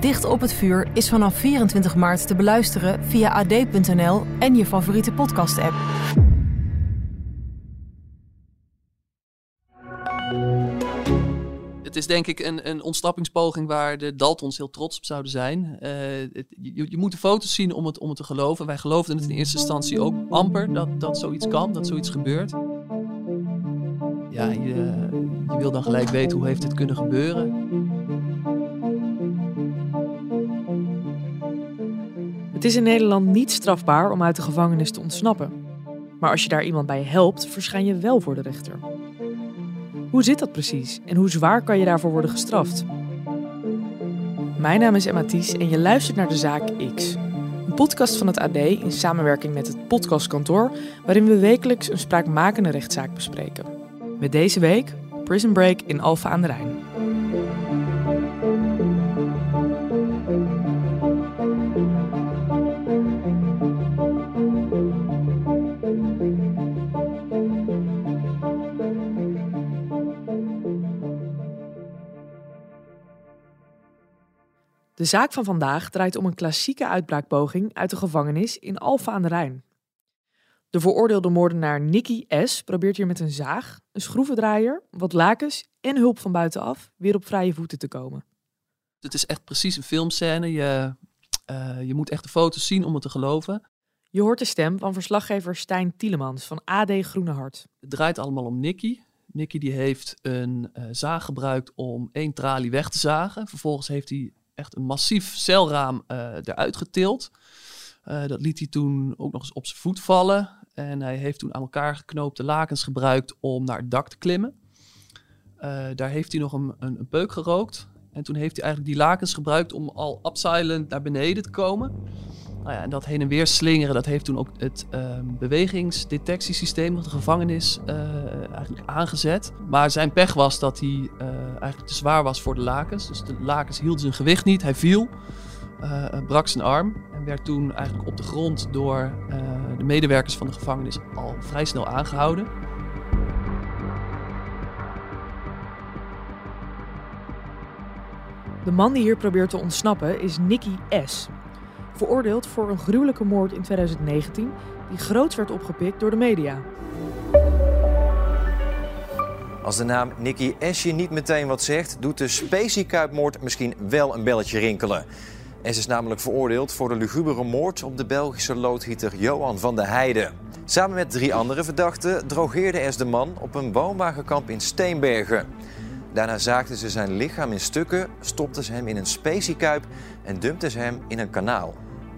Dicht op het vuur is vanaf 24 maart te beluisteren via ad.nl en je favoriete podcast-app. Het is denk ik een, een waar de Daltons heel trots op zouden zijn. Eh, je, moet de foto's zien om het, om te geloven. Wij geloofden het in eerste instantie ook amper dat, dat zoiets kan, dat zoiets gebeurt. Ja, je, je wil dan gelijk weten hoe heeft het kunnen gebeuren. Is in Nederland niet strafbaar om uit de gevangenis te ontsnappen. Maar als je daar iemand bij helpt, verschijn je wel voor de rechter. Hoe zit dat precies en hoe zwaar kan je daarvoor worden gestraft? Mijn naam is Emma Ties en je luistert naar de Zaak X. Een podcast van het AD in samenwerking met het Podcastkantoor, waarin we wekelijks een spraakmakende rechtszaak bespreken. Met deze week Prison Break in Alphen aan de Rijn. Zaak van vandaag draait om een klassieke uitbraakpoging uit de gevangenis in Alphen aan de Rijn. De veroordeelde moordenaar Nicky S. probeert hier met een zaag, een schroevendraaier, wat lakens en hulp van buitenaf weer op vrije voeten te komen. Het is echt precies een filmscène. Je, eh, je moet echt de foto's zien om het te geloven. Je hoort de stem van verslaggever Stijn Tielemans van AD Groene Hart. Het draait allemaal om Nicky. Nicky die heeft een eh, zaag gebruikt om één tralie weg te zagen. Vervolgens heeft hij echt een massief celraam eh, eruit getild. Eh, dat liet hij toen ook nog eens op zijn voet vallen. En hij heeft toen aan elkaar geknoopte lakens gebruikt om naar het dak te klimmen. Eh, daar heeft hij nog een, een, peuk gerookt. En toen heeft hij eigenlijk die lakens gebruikt om al upsilent naar beneden te komen. Nou ja, en dat heen en weer slingeren, dat heeft toen ook het ehm, bewegingsdetectiesysteem van de gevangenis eh, eigenlijk aangezet. Maar zijn pech was dat hij eh, eigenlijk te zwaar was voor de lakens. Dus de lakens hielden zijn gewicht niet. Hij viel, eh, brak zijn arm en werd toen eigenlijk op de grond door de medewerkers van de gevangenis al vrij snel aangehouden. De man die hier probeert te ontsnappen is Nicky S. Veroordeeld voor een gruwelijke moord in 2019 die groots werd opgepikt door de media. Als de naam Nicky S niet meteen wat zegt, doet de Specie-kuipmoord misschien wel een belletje rinkelen. S is namelijk veroordeeld voor de lugubere moord op de Belgische loodgieter Johan van de Heijden. Samen met drie andere verdachten drogeerde S de man op een woonwagenkamp in Steenbergen. Daarna zaagden ze zijn lichaam in stukken, stopten ze hem in een speciekuip en dumpten ze hem in een kanaal.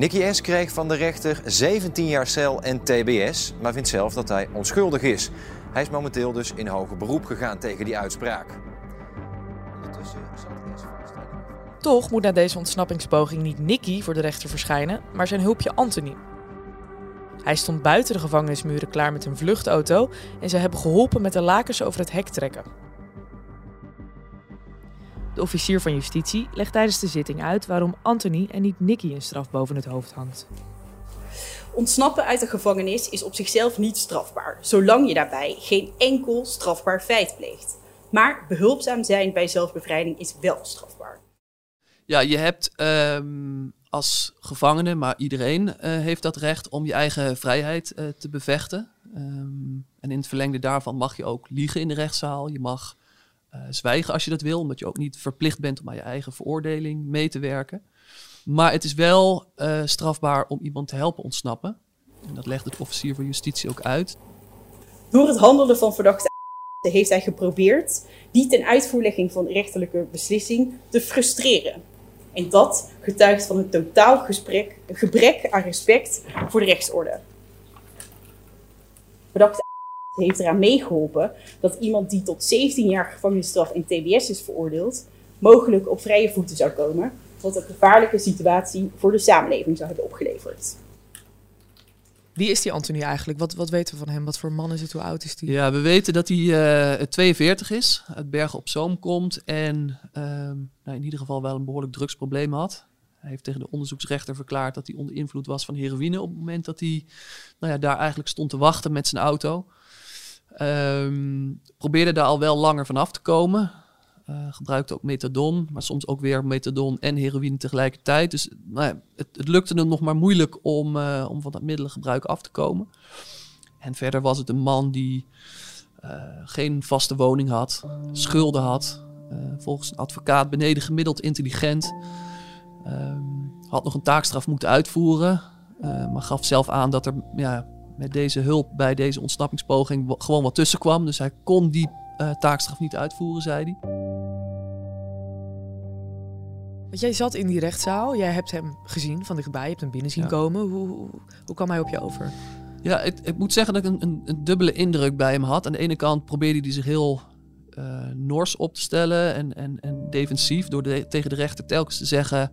Nicky S. kreeg van de rechter 17 jaar cel en TBS, maar vindt zelf dat hij onschuldig is. Hij is momenteel dus in hoger beroep gegaan tegen die uitspraak. Toch moet na deze ontsnappingspoging niet Nicky voor de rechter verschijnen, maar zijn hulpje Anthony. Hij stond buiten de gevangenismuren klaar met een vluchtauto en ze hebben geholpen met de lakens over het hek trekken. De officier van justitie legt tijdens de zitting uit waarom Anthony en niet Nicky een straf boven het hoofd hangt. Ontsnappen uit de gevangenis is op zichzelf niet strafbaar, zolang je daarbij geen enkel strafbaar feit pleegt. Maar behulpzaam zijn bij zelfbevrijding is wel strafbaar. Ja, je hebt ehm, als gevangene, maar iedereen eh, heeft dat recht om je eigen vrijheid eh, te bevechten. Ehm, en in het verlengde daarvan mag je ook liegen in de rechtszaal. Je mag eh, zwijgen als je dat wil, omdat je ook niet verplicht bent om aan je eigen veroordeling mee te werken. Maar het is wel eh, strafbaar om iemand te helpen ontsnappen. En dat legt het officier van justitie ook uit. Door het handelen van verdachte heeft hij geprobeerd die ten uitvoerlegging van rechterlijke beslissing te frustreren. En dat getuigt van een totaal gesprek, een gebrek aan respect voor de rechtsorde. Verdachte heeft eraan meegeholpen dat iemand die tot 17 jaar gevangenisstraf en TBS is veroordeeld, mogelijk op vrije voeten zou komen, wat een gevaarlijke situatie voor de samenleving zou hebben opgeleverd. Wie is die Anthony eigenlijk? Wat, wat weten we van hem? Wat voor man is het? Hoe oud is hij? Ja, we weten dat hij uh, 42 is, uit Bergen op Zoom komt en ehm, nou, in ieder geval wel een behoorlijk drugsprobleem had. Hij heeft tegen de onderzoeksrechter verklaard dat hij onder invloed was van heroïne op het moment dat hij nou ja, daar eigenlijk stond te wachten met zijn auto. Um, probeerde daar al wel langer vanaf te komen. Uh, gebruikte ook methadon, maar soms ook weer methadon en heroïne tegelijkertijd. Dus nou het, het, lukte hem nog maar moeilijk om, uh, om van dat middelengebruik af te komen. En verder was het een man die uh, geen vaste woning had, schulden had. volgens een advocaat beneden gemiddeld intelligent. Um, had nog een taakstraf moeten uitvoeren, maar gaf zelf aan dat er ja, met deze hulp bij deze ontsnappingspoging gewoon wat tussen kwam. Dus hij kon die uh, taakstraf niet uitvoeren, zei hij. Want jij zat in die rechtszaal, jij hebt hem gezien van dichtbij, je hebt hem binnen zien ja. komen. Hoe, hoe, hoe, kwam hij op je over? Ja, ik, ik moet zeggen dat ik een, een, een, dubbele indruk bij hem had. Aan de ene kant probeerde hij zich heel uh, nors op te stellen en, en, en defensief door de, tegen de rechter telkens te zeggen...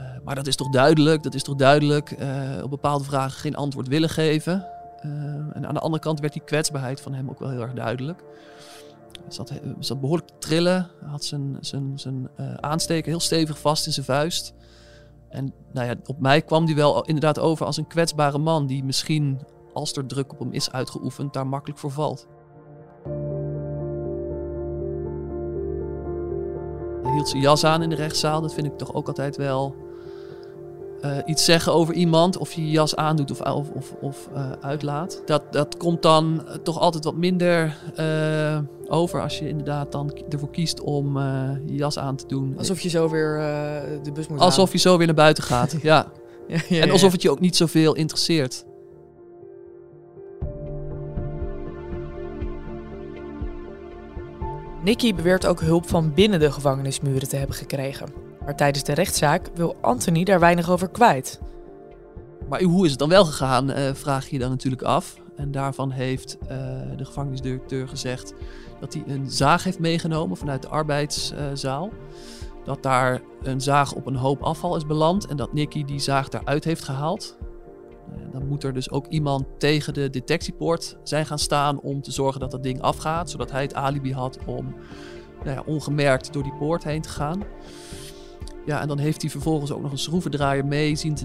Uh, maar dat is toch duidelijk, dat is toch duidelijk. Uh, op bepaalde vragen geen antwoord willen geven. Uh, en aan de andere kant werd die kwetsbaarheid van hem ook wel heel erg duidelijk. Hij zat, behoorlijk te trillen, had zijn, zijn, zijn aansteker heel stevig vast in zijn vuist. En nou ja, op mij kwam hij wel inderdaad over als een kwetsbare man die misschien, als er druk op hem is uitgeoefend, daar makkelijk voor valt. Hij hield zijn jas aan in de rechtszaal. Dat vind ik toch ook altijd wel uh, iets zeggen over iemand, of je je jas aandoet of, of, of, of uh, uitlaat. Dat, dat komt dan toch altijd wat minder uh, over als je inderdaad dan ervoor kiest om je jas aan te doen. Alsof je zo weer de bus moet Alsof je zo weer naar buiten gaat, ja. ja, ja. En alsof het je ook niet zoveel interesseert. Nicky beweert ook hulp van binnen de gevangenismuren te hebben gekregen. Maar tijdens de rechtszaak wil Anthony daar weinig over kwijt. Maar hoe is het dan wel gegaan, uh, vraag je dan natuurlijk af. En daarvan heeft uh, de gevangenisdirecteur gezegd dat hij een zaag heeft meegenomen vanuit de arbeidszaal. dat daar een zaag op een hoop afval is beland en dat Nicky die zaag daaruit heeft gehaald. Uh, dan moet er dus ook iemand tegen de detectiepoort zijn gaan staan om te zorgen dat dat ding afgaat, zodat hij het alibi had om nou ja, ongemerkt door die poort heen te gaan. Ja, en dan heeft hij vervolgens ook nog een schroevendraaier mee zien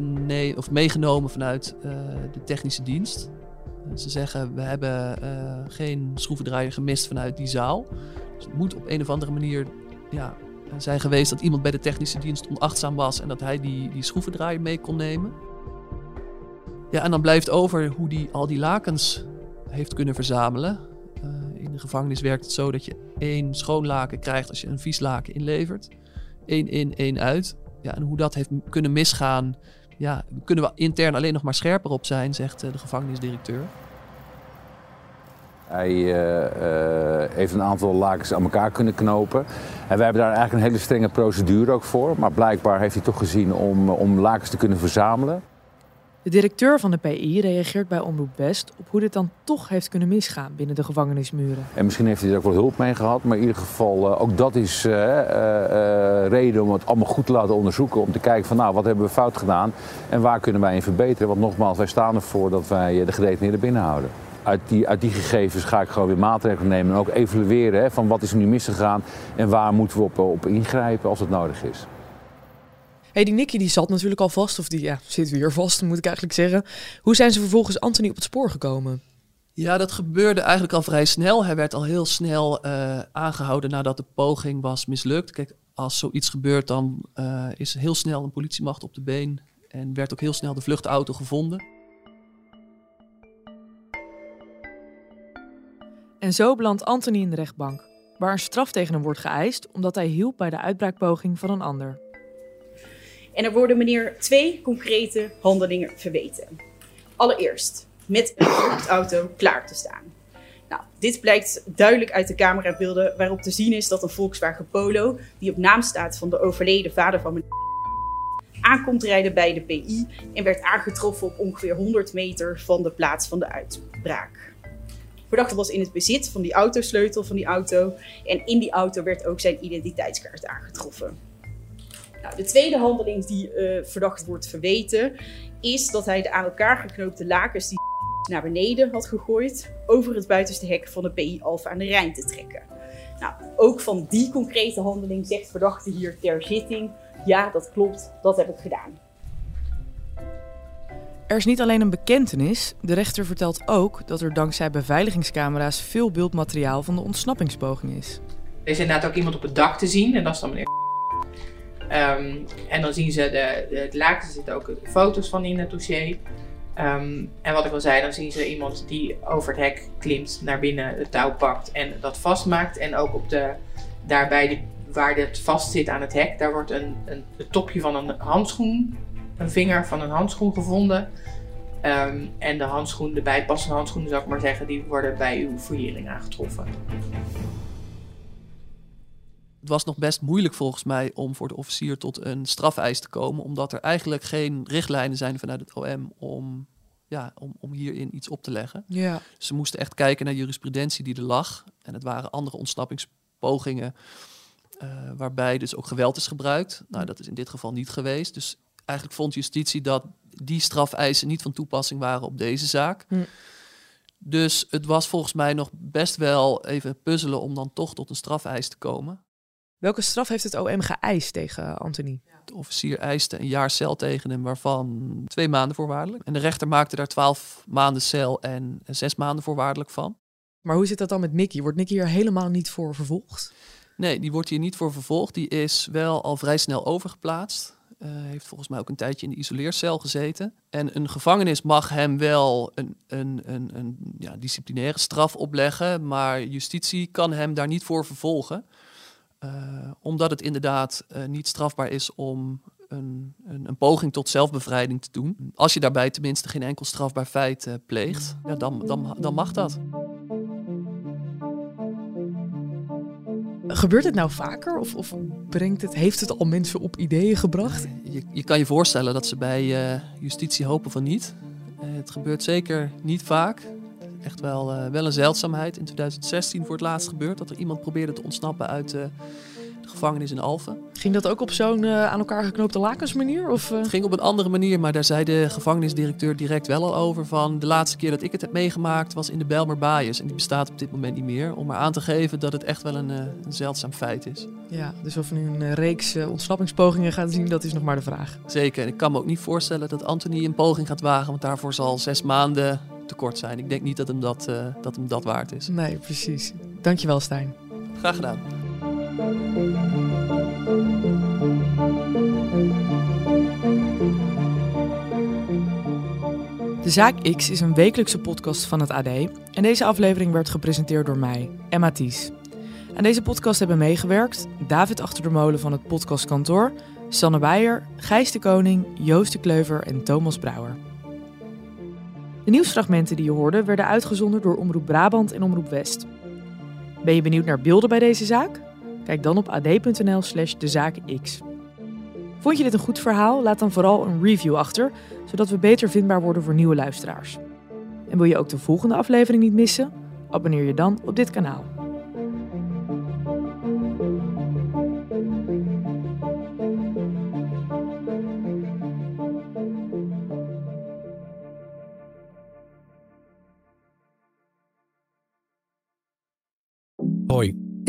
of meegenomen vanuit uh, de technische dienst. Ze zeggen, we hebben uh, geen schroevendraaier gemist vanuit die zaal. Dus het moet op een of andere manier ja, zijn geweest dat iemand bij de technische dienst onachtzaam was en dat hij die, die schroevendraaier mee kon nemen. Ja, en dan blijft over hoe die al die lakens heeft kunnen verzamelen. Uh, in de gevangenis werkt het zo dat je één schoon laken krijgt als je een vies laken inlevert één in, één uit. Ja, en hoe dat heeft kunnen misgaan, ja, kunnen we intern alleen nog maar scherper op zijn, zegt eh, de gevangenisdirecteur. Hij uh, uh, heeft een aantal lakens aan elkaar kunnen knopen. En wij hebben daar eigenlijk een hele strenge procedure ook voor. Maar blijkbaar heeft hij toch gezien om, om lakens te kunnen verzamelen. De directeur van de PI reageert bij Omroep West op hoe dit dan toch heeft kunnen misgaan binnen de gevangenismuren. En misschien heeft hij er ook wel hulp mee gehad, maar in ieder geval uh, ook dat is uh, reden om het allemaal goed te laten onderzoeken. Om te kijken van nou, wat hebben we fout gedaan en waar kunnen wij in verbeteren. Want nogmaals, wij staan ervoor dat wij de gedetineerden binnenhouden. Uit die, uit die gegevens ga ik gewoon weer maatregelen nemen en ook evalueren hè, van wat is er nu misgegaan en waar moeten we op, op ingrijpen als het nodig is. Hey, die Nicky die zat natuurlijk al vast, of die ja, zit weer vast, moet ik eigenlijk zeggen. Hoe zijn ze vervolgens Anthony op het spoor gekomen? Ja, dat gebeurde eigenlijk al vrij snel. Hij werd al heel snel uh, aangehouden nadat de poging was mislukt. Kijk, als zoiets gebeurt, dan uh, is heel snel een politiemacht op de been. En werd ook heel snel de vluchtauto gevonden. En zo belandt Anthony in de rechtbank, waar een straf tegen hem wordt geëist omdat hij hielp bij de uitbraakpoging van een ander. En er worden meneer twee concrete handelingen verweten. Allereerst, met een vluchtauto klaar te staan. Nou, dit blijkt duidelijk uit de camerabeelden waarop te zien is dat een Volkswagen Polo, die op naam staat van de overleden vader van meneer aankomt rijden bij de PI en werd aangetroffen op ongeveer 100 meter van de plaats van de uitbraak. Verdachte was in het bezit van die autosleutel van die auto en in die auto werd ook zijn identiteitskaart aangetroffen. Nou, de tweede handeling die uh, verdacht wordt verweten, is dat hij de aan elkaar geknoopte lakens die naar beneden had gegooid, over het buitenste hek van de PI Alpha aan de Rijn te trekken. Nou, ook van die concrete handeling zegt verdachte hier ter zitting: ja, dat klopt, dat heb ik gedaan. Er is niet alleen een bekentenis, de rechter vertelt ook dat er dankzij beveiligingscamera's veel beeldmateriaal van de ontsnappingspoging is. Er is inderdaad ook iemand op het dak te zien en dat is dan meneer. Um, en dan zien ze de, de laken, er zitten ook foto's van in het dossier. Um, en wat ik al zei, dan zien ze iemand die over het hek klimt, naar binnen het touw pakt en dat vastmaakt. En ook op de, daarbij de, waar het vast zit aan het hek, daar wordt een, een, het topje van een handschoen, een vinger van een handschoen gevonden. Um, en de handschoen, de bijpassende handschoenen zou ik maar zeggen, die worden bij uw fouillering aangetroffen. Het was nog best moeilijk volgens mij om voor de officier tot een strafeis te komen, omdat er eigenlijk geen richtlijnen zijn vanuit het OM om, ja, om, om hierin iets op te leggen. Ja. Ze moesten echt kijken naar jurisprudentie die er lag. En het waren andere ontsnappingspogingen uh, waarbij dus ook geweld is gebruikt. Nou, dat is in dit geval niet geweest. Dus eigenlijk vond justitie dat die strafeisen niet van toepassing waren op deze zaak. Hm. Dus het was volgens mij nog best wel even puzzelen om dan toch tot een strafeis te komen. Welke straf heeft het OM geëist tegen Anthony? De officier eiste een jaar cel tegen hem, waarvan twee maanden voorwaardelijk. En de rechter maakte daar twaalf maanden cel en zes maanden voorwaardelijk van. Maar hoe zit dat dan met Nicky? Wordt Nicky hier helemaal niet voor vervolgd? Nee, die wordt hier niet voor vervolgd. Die is wel al vrij snel overgeplaatst. Uh, heeft volgens mij ook een tijdje in de isoleercel gezeten. En een gevangenis mag hem wel een, een, een, een ja, disciplinaire straf opleggen, maar justitie kan hem daar niet voor vervolgen. Uh, omdat het inderdaad uh, niet strafbaar is om een, een, een, poging tot zelfbevrijding te doen. Als je daarbij tenminste geen enkel strafbaar feit uh, pleegt, ja, dan, dan, dan mag dat. Gebeurt het nou vaker of, of brengt het, heeft het al mensen op ideeën gebracht? Je, je kan je voorstellen dat ze bij justitie hopen van niet. het gebeurt zeker niet vaak echt wel, uh, wel een zeldzaamheid. In 2016 voor het laatst gebeurd dat er iemand probeerde te ontsnappen uit uh, de gevangenis in Alphen. Ging dat ook op zo'n uh, aan elkaar geknoopte lakens manier? Of, Het ging op een andere manier, maar daar zei de gevangenisdirecteur direct wel al over van de laatste keer dat ik het heb meegemaakt was in de Belmer Baaiers. En die bestaat op dit moment niet meer. Om maar aan te geven dat het echt wel een, een zeldzaam feit is. Ja, dus of we nu een reeks ontsnappingspogingen gaan zien, dat is nog maar de vraag. Zeker. En ik kan me ook niet voorstellen dat Anthony een poging gaat wagen, want daarvoor zal zes maanden tekort zijn. Ik denk niet dat hem dat, uh, dat, hem dat waard is. Nee, precies. Dankjewel, Stijn. Graag gedaan. De Zaak X is een wekelijkse podcast van het AD en deze aflevering werd gepresenteerd door mij, Emma Ties. Aan deze podcast hebben meegewerkt David Achter de Molen van het podcastkantoor, Sanne Beijer, Gijs de Koning, Joost de Kleuver en Thomas Brouwer. De nieuwsfragmenten die je hoorde werden uitgezonden door Omroep Brabant en Omroep West. Ben je benieuwd naar beelden bij deze zaak? Kijk dan op ad.nl slash dezaakx. Vond je dit een goed verhaal? Laat dan vooral een review achter, zodat we beter vindbaar worden voor nieuwe luisteraars. En wil je ook de volgende aflevering niet missen? Abonneer je dan op dit kanaal.